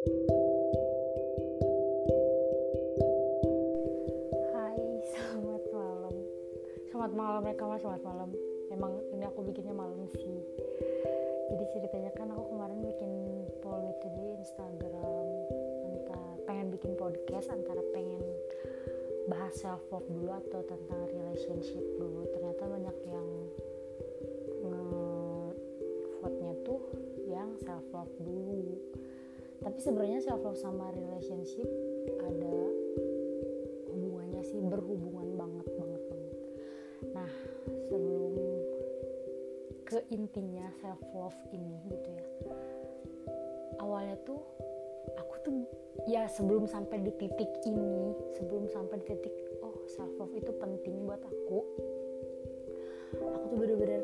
Hai, selamat malam. Selamat malam mereka mah selamat malam. Emang ini aku bikinnya malam sih. Jadi ceritanya kan aku kemarin bikin poll itu di Instagram entah pengen bikin podcast antara pengen bahas self love dulu atau tentang relationship dulu. Ternyata banyak yang nge vote-nya tuh yang self love dulu. Tapi sebenarnya self love sama relationship ada hubungannya sih berhubungan banget banget banget. Nah sebelum ke intinya self love ini gitu ya. Awalnya tuh aku tuh ya sebelum sampai di titik ini sebelum sampai di titik oh self love itu penting buat aku aku tuh bener-bener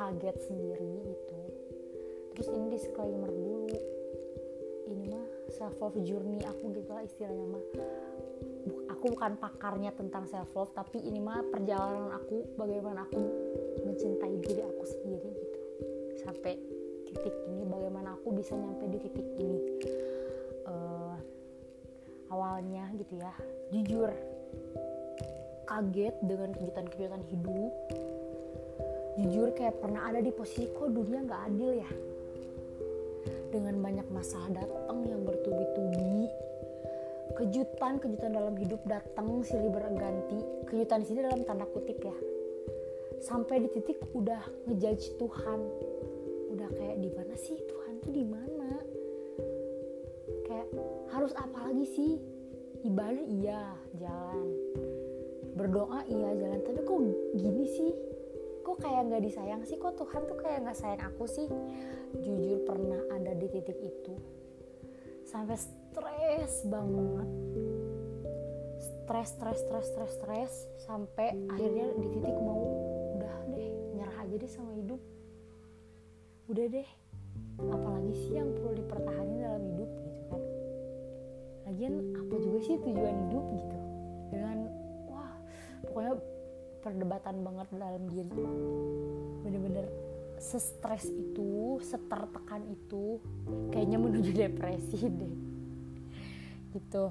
kaget sendiri itu. Terus ini disclaimer dulu. Ini mah self love journey aku gitu lah istilahnya mah. Aku bukan pakarnya tentang self love tapi ini mah perjalanan aku bagaimana aku mencintai diri aku sendiri gitu. Sampai titik ini bagaimana aku bisa nyampe di titik ini. Eh, awalnya gitu ya jujur kaget dengan kejutan-kejutan hidup jujur kayak pernah ada di posisi kok dunia nggak adil ya? Dengan banyak masalah datang yang bertubi-tubi kejutan-kejutan dalam hidup datang silih berganti. Kejutan di sini dalam tanda kutip ya. Sampai di titik udah ngejudge Tuhan. Udah kayak di mana sih? Tuhan tuh di mana? Kayak harus apa lagi sih? Ibadah iya jalan. Berdoa iya jalan. Tapi kok gini sih kok kayak nggak disayang sih? Kok Tuhan tuh kayak nggak sayang aku sih? Jujur pernah ada di titik itu. Sampai stres banget. Stres stres stres stres stres. Sampai akhirnya di titik mau udah deh nyerah aja deh sama hidup. Udah deh apalagi sih yang perlu dipertahankan dalam hidup? Gitu kan. Lagian apa juga sih tujuan hidup gitu? Dengan wah pokoknya perdebatan banget dalam diri. Bener-bener sestres itu setertekan itu kayaknya menuju depresi deh. Gitu.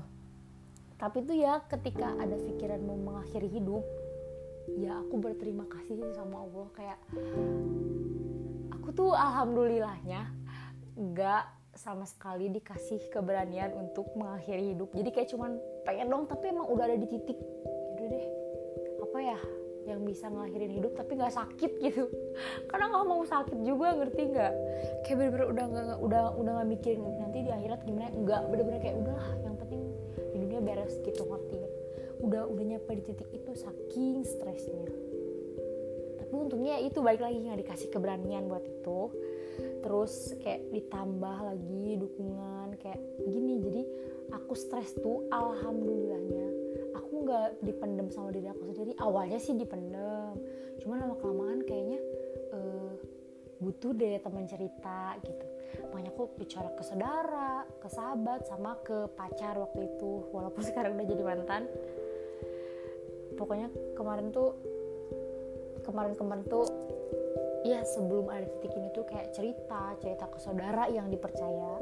Tapi tuh ya ketika ada pikiran mau mengakhiri hidup ya aku berterima kasih sih sama Allah. Kayak aku tuh alhamdulillahnya nggak sama sekali dikasih keberanian untuk mengakhiri hidup. Jadi kayak cuman pengen dong tapi emang udah ada di titik udah deh apa ya yang bisa ngakhirin hidup tapi nggak sakit gitu. Karena nggak mau sakit juga ngerti nggak? Kayak bener-bener udah nggak udah udah nggak mikirin nanti di akhirat gimana nggak bener-bener kayak udah yang penting di dunia beres gitu ngerti nggak? Udah udah nyampe di titik itu saking stresnya. Tapi untungnya itu balik lagi nggak dikasih keberanian buat itu. Terus kayak ditambah lagi dukungan kayak gini jadi aku stres tuh alhamdulillahnya nggak dipendem sama diri aku sendiri. Awalnya sih dipendem. Cuman lama kelamaan kayaknya eh, butuh deh teman cerita gitu. Makanya aku bicara ke saudara ke sahabat sama ke pacar waktu itu. Walaupun sekarang udah jadi mantan. Pokoknya kemarin tuh kemarin-kemarin tuh ya sebelum ada titik ini tuh kayak cerita cerita ke saudara yang dipercaya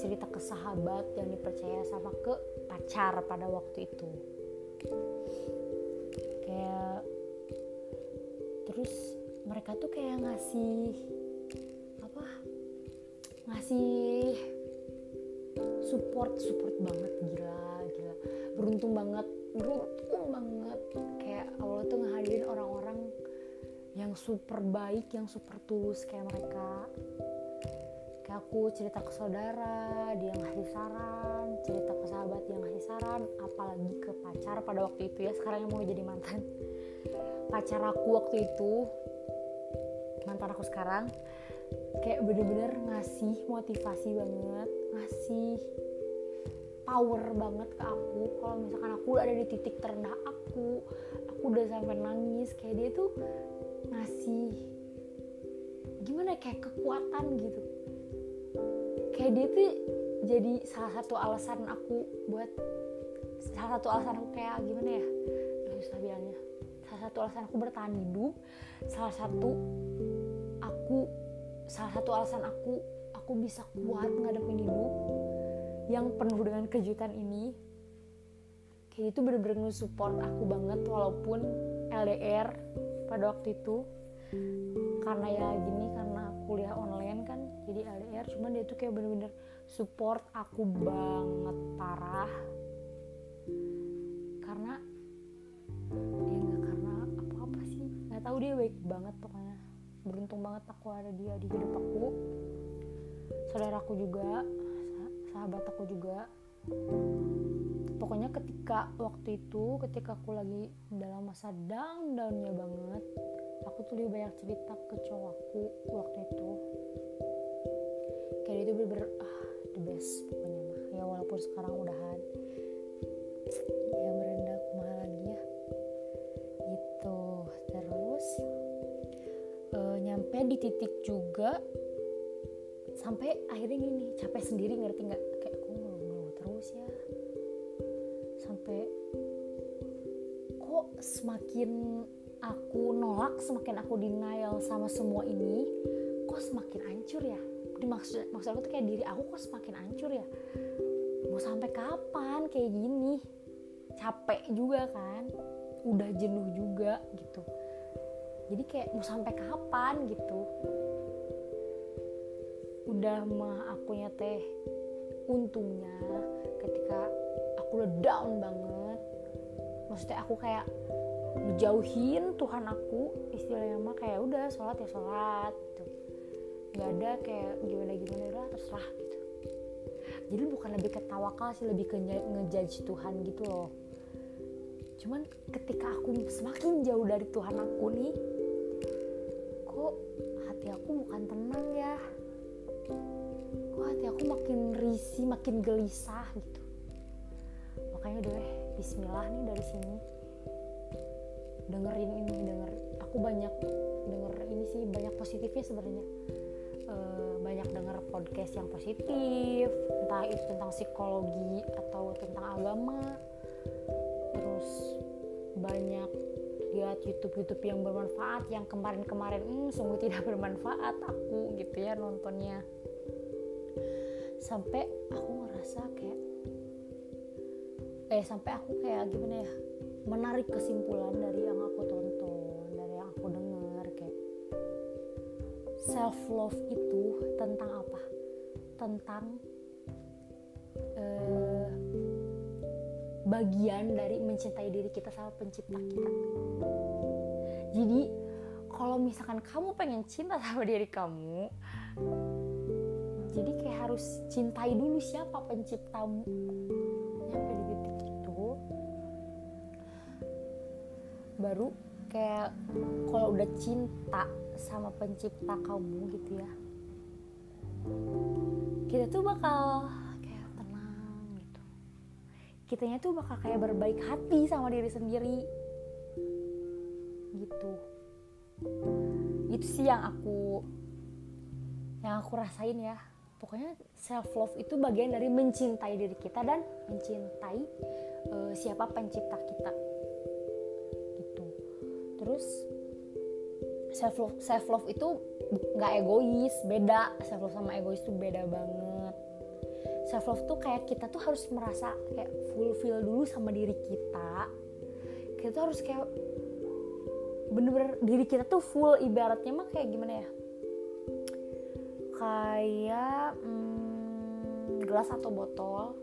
cerita ke sahabat yang dipercaya sama ke pacar pada waktu itu mereka tuh kayak ngasih apa ngasih support support banget gila gila. Beruntung banget beruntung banget. Kayak Allah tuh ngehadirin orang-orang yang super baik yang super tulus kayak mereka. Kayak aku cerita ke saudara dia ngasih saran cerita ke sahabat dia ngasih saran apalagi ke pacar pada waktu itu ya sekarang yang mau jadi mantan. Pacar aku waktu itu mantan aku sekarang kayak bener-bener ngasih motivasi banget ngasih power banget ke aku. Kalau misalkan aku ada di titik terendah aku aku udah sampai nangis kayak dia tuh ngasih gimana ya, kayak kekuatan gitu. Kayak dia tuh jadi salah satu alasan aku buat salah satu alasan aku kayak gimana ya? Susah bilangnya salah satu alasan aku bertahan hidup salah satu aku salah satu alasan aku aku bisa kuat ngadepin hidup yang penuh dengan kejutan ini kayak itu bener-bener support aku banget walaupun LDR pada waktu itu. Karena ya gini karena kuliah online kan jadi LDR cuman dia tuh kayak bener-bener support aku banget parah dia baik banget pokoknya. Beruntung banget aku ada dia di hidup aku. Saudaraku juga sahabat aku juga. Pokoknya ketika waktu itu ketika aku lagi dalam masa down downnya banget aku tuh lebih banyak cerita ke cowokku waktu itu. Kayak itu bener-bener ah the best pokoknya mah. Ya walaupun sekarang udahan di titik juga sampai akhirnya gini capek sendiri ngerti nggak? Kayak aku ngeluh terus ya? Sampai kok semakin aku nolak semakin aku denial sama semua ini kok semakin hancur ya? Dimaksud maksud aku tuh kayak diri aku kok semakin hancur ya? Mau sampai kapan kayak gini? Capek juga kan? Udah jenuh juga gitu jadi kayak mau sampai kapan gitu? Udah mah akunya teh untungnya ketika aku udah down banget. Maksudnya aku kayak ngejauhin Tuhan aku istilahnya mah kayak udah sholat ya sholat gitu. Nggak ada kayak gimana gimana udah terserah gitu. Jadi bukan lebih ke tawakal sih lebih ke ngejudge Tuhan gitu loh. Cuman ketika aku semakin jauh dari Tuhan aku nih hati aku bukan tenang ya. Kok hati aku makin risih makin gelisah gitu. Makanya deh Bismillah nih dari sini. Dengerin ini denger aku banyak denger ini sih banyak positifnya sebenarnya. E, banyak denger podcast yang positif entah itu tentang psikologi atau tentang agama. Terus banyak lihat YouTube YouTube yang bermanfaat yang kemarin-kemarin hmm, sungguh tidak bermanfaat aku gitu ya nontonnya. Sampai aku ngerasa kayak eh sampai aku kayak gimana ya menarik kesimpulan dari yang aku tonton dari yang aku dengar kayak self love itu tentang apa? Tentang eh, bagian dari mencintai diri kita sama pencipta kita. Jadi kalau misalkan kamu pengen cinta sama diri kamu jadi kayak harus cintai dulu siapa penciptamu. Nyampe di titik itu baru kayak kalau udah cinta sama pencipta kamu gitu ya kita tuh bakal kitanya tuh bakal kayak berbaik hati sama diri sendiri. Gitu. Itu sih yang aku yang aku rasain ya. Pokoknya self love itu bagian dari mencintai diri kita dan mencintai uh, siapa pencipta kita. Gitu. Terus self love self love itu nggak egois beda. Self love sama egois itu beda banget self love tuh kayak kita tuh harus merasa kayak fulfill dulu sama diri kita. Kita tuh harus kayak bener-bener diri kita tuh full ibaratnya mah kayak gimana ya? Kayak hmm, gelas atau botol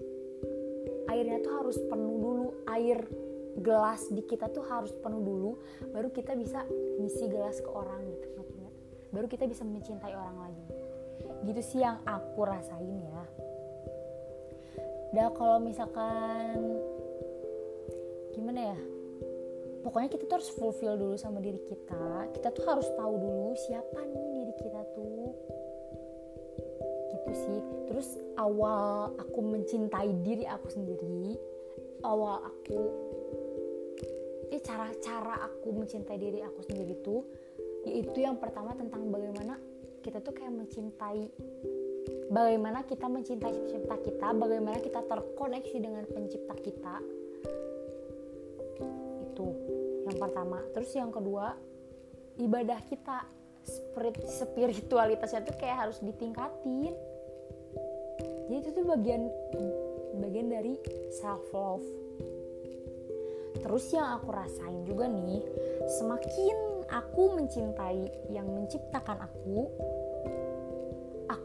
airnya tuh harus penuh dulu. Air gelas di kita tuh harus penuh dulu baru kita bisa ngisi gelas ke orang gitu baru kita bisa mencintai orang lagi. Gitu sih yang aku rasain ya dan kalau misalkan gimana ya? Pokoknya kita tuh harus fulfill dulu sama diri kita. Kita tuh harus tahu dulu siapa nih diri kita tuh. Gitu sih. Terus awal aku mencintai diri aku sendiri awal aku eh cara-cara aku mencintai diri aku sendiri tuh yaitu yang pertama tentang bagaimana kita tuh kayak mencintai bagaimana kita mencintai pencipta kita bagaimana kita terkoneksi dengan pencipta kita. Itu yang pertama. Terus yang kedua ibadah kita spirit spiritualitasnya tuh kayak harus ditingkatin. Jadi itu tuh bagian bagian dari self love terus yang aku rasain juga nih semakin aku mencintai yang menciptakan aku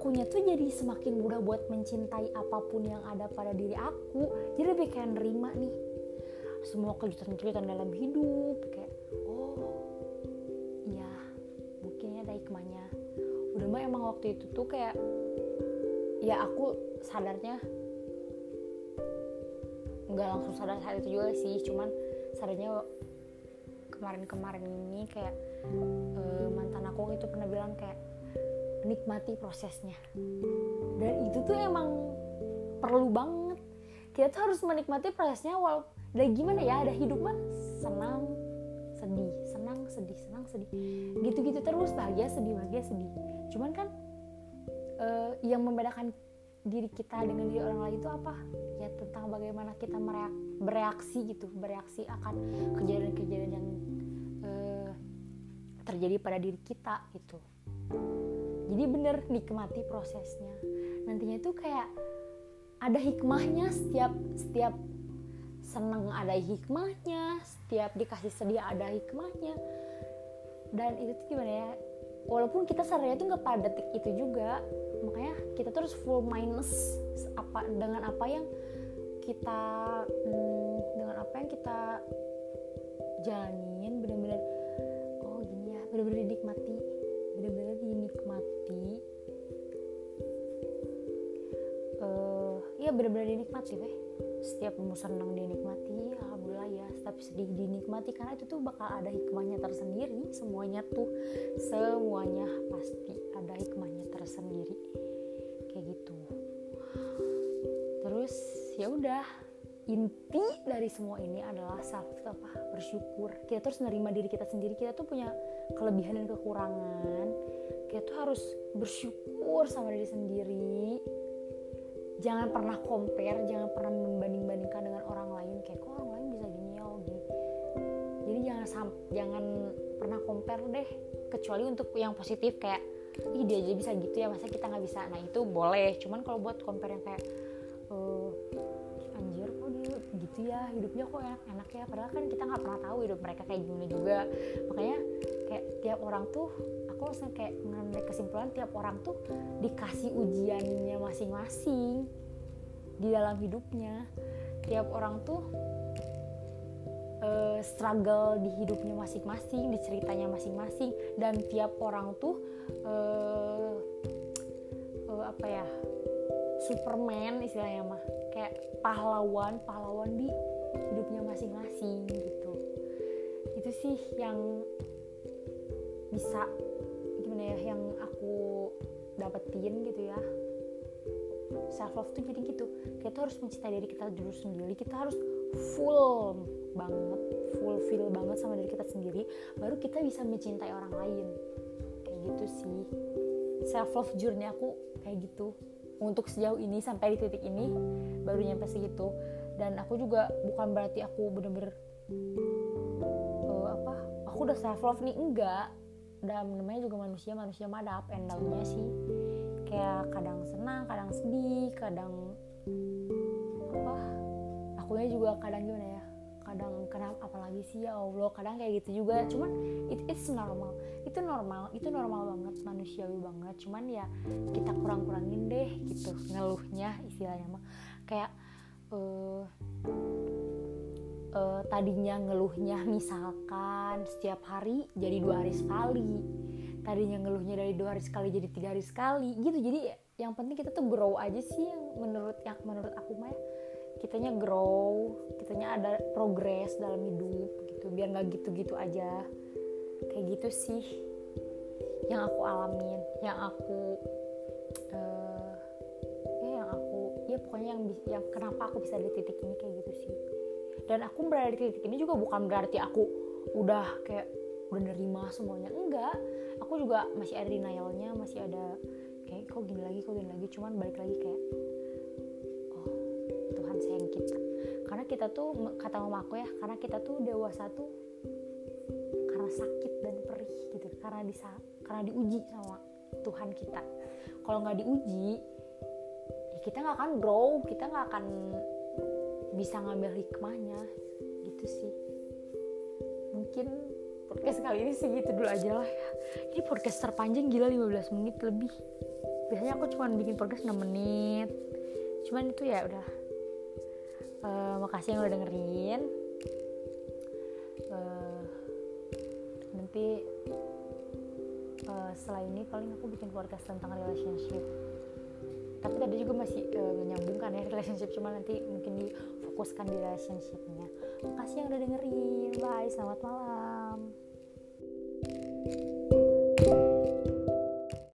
akunya tuh jadi semakin mudah buat mencintai apa pun yang ada pada diri aku. Jadi lebih kayak nerima nih semua kejutan-kejutan dalam hidup kayak oh iya mungkin ada hikmahnya. Udah mah emang waktu itu tuh kayak ya aku sadarnya nggak langsung sadar saat itu juga sih cuman sadarnya kemarin-kemarin ini kayak uh, mantan aku itu pernah bilang kayak nikmati prosesnya. Dan itu tuh emang perlu banget. Kita tuh harus menikmati prosesnya wal dan gimana ya ada hidup kan senang sedih senang sedih senang sedih. Gitu-gitu terus bahagia sedih bahagia sedih. Cuman kan uh, yang membedakan diri kita dengan diri orang lain itu apa? Ya tentang bagaimana kita mereak, bereaksi gitu bereaksi akan kejadian-kejadian yang uh, terjadi pada diri kita gitu jadi bener nikmati prosesnya. Nantinya itu kayak ada hikmahnya setiap setiap seneng ada hikmahnya setiap dikasih sedih ada hikmahnya. Dan itu tuh gimana ya walaupun kita sadarnya itu nggak pada detik itu juga makanya kita terus full minus apa dengan apa yang kita hmm, dengan apa yang kita jalanin bener-bener oh gini ya bener-bener dinikmati bener-bener dinikmati deh setiap mau senang dinikmati alhamdulillah ya tapi sedih dinikmati. Karena itu tuh bakal ada hikmahnya tersendiri semuanya tuh semuanya pasti ada hikmahnya tersendiri. Kayak gitu. Terus ya udah inti dari semua ini adalah self apa bersyukur. Kita terus menerima diri kita sendiri. Kita tuh punya kelebihan dan kekurangan. Kita tuh harus bersyukur sama diri sendiri jangan pernah compare jangan pernah membanding-bandingkan dengan orang lain. Kayak kok orang lain bisa gini? Ya oh gini jadi jangan jangan pernah compare deh. Kecuali untuk yang positif kayak ih dia aja bisa gitu ya masa kita nggak bisa? Nah itu boleh. Cuman kalau buat compare yang kayak uh, anjir kok dia gitu ya? Hidupnya kok enak-enak ya? Padahal kan kita nggak pernah tahu hidup mereka kayak gimana juga. Makanya kayak tiap orang tuh aku langsung kayak mengambil kesimpulan tiap orang tuh dikasih ujiannya masing-masing di dalam hidupnya. Tiap orang tuh uh, struggle di hidupnya masing-masing, di ceritanya masing-masing, dan tiap orang tuh uh, uh, apa ya Superman istilahnya mah. Kayak pahlawan pahlawan di hidupnya masing-masing gitu. Itu sih yang bisa ya yang aku dapetin gitu ya. Self love tuh jadi gitu. Kita harus mencintai diri kita dulu sendiri. Kita harus full banget fulfill banget sama diri kita sendiri baru kita bisa mencintai orang lain. Kayak gitu sih. Self love journey aku kayak gitu. Untuk sejauh ini sampai di titik ini baru nyampe segitu. Dan aku juga bukan berarti aku bener-bener uh, apa aku udah self love nih. Enggak dan namanya juga manusia manusia mah ada up and downnya sih. Kayak kadang senang kadang sedih kadang apa? Akunya juga kadang gimana ya? Kadang kenapa apalagi sih? Ya Allah kadang kayak gitu juga. Cuman it, it's normal. Itu normal itu normal banget manusiawi banget. Cuman ya kita kurang-kurangin deh gitu ngeluhnya istilahnya mah. Kayak uh, uh, tadinya ngeluhnya misalkan setiap hari jadi dua hari sekali. Tadinya ngeluhnya dari dua hari sekali jadi tiga hari sekali gitu. Jadi yang penting kita tuh grow aja sih yang menurut yang menurut aku mah ya. Kitanya grow kitanya ada progres dalam hidup gitu. Biar nggak gitu-gitu aja. Kayak gitu sih yang aku alamin yang aku uh, ya yang aku ya pokoknya yang yang kenapa aku bisa di titik ini kayak gitu sih dan aku berada di titik ini juga bukan berarti aku udah kayak udah nerima semuanya. Enggak. Aku juga masih ada denialnya masih ada kayak kok gini lagi kok gini lagi? Cuman balik lagi kayak karena kita tuh kata mama aku ya karena kita tuh dewasa tuh sakit dan perih gitu. Karena bisa karena diuji sama Tuhan kita. Kalau nggak diuji ya kita nggak akan grow kita nggak akan bisa ngambil hikmahnya. Gitu sih. Mungkin podcast kali ini sih gitu dulu aja lah ya. Ini podcast terpanjang gila 15 menit lebih. Biasanya aku cuma bikin podcast 6 menit. Cuman itu ya udah. Uh, makasih yang udah dengerin. Uh, nanti uh, setelah ini paling aku bikin podcast tentang relationship. Tapi tadi juga masih uh, menyambungkan ya relationship cuma nanti mungkin difokuskan di relationshipnya. Makasih yang udah dengerin. Bye selamat malam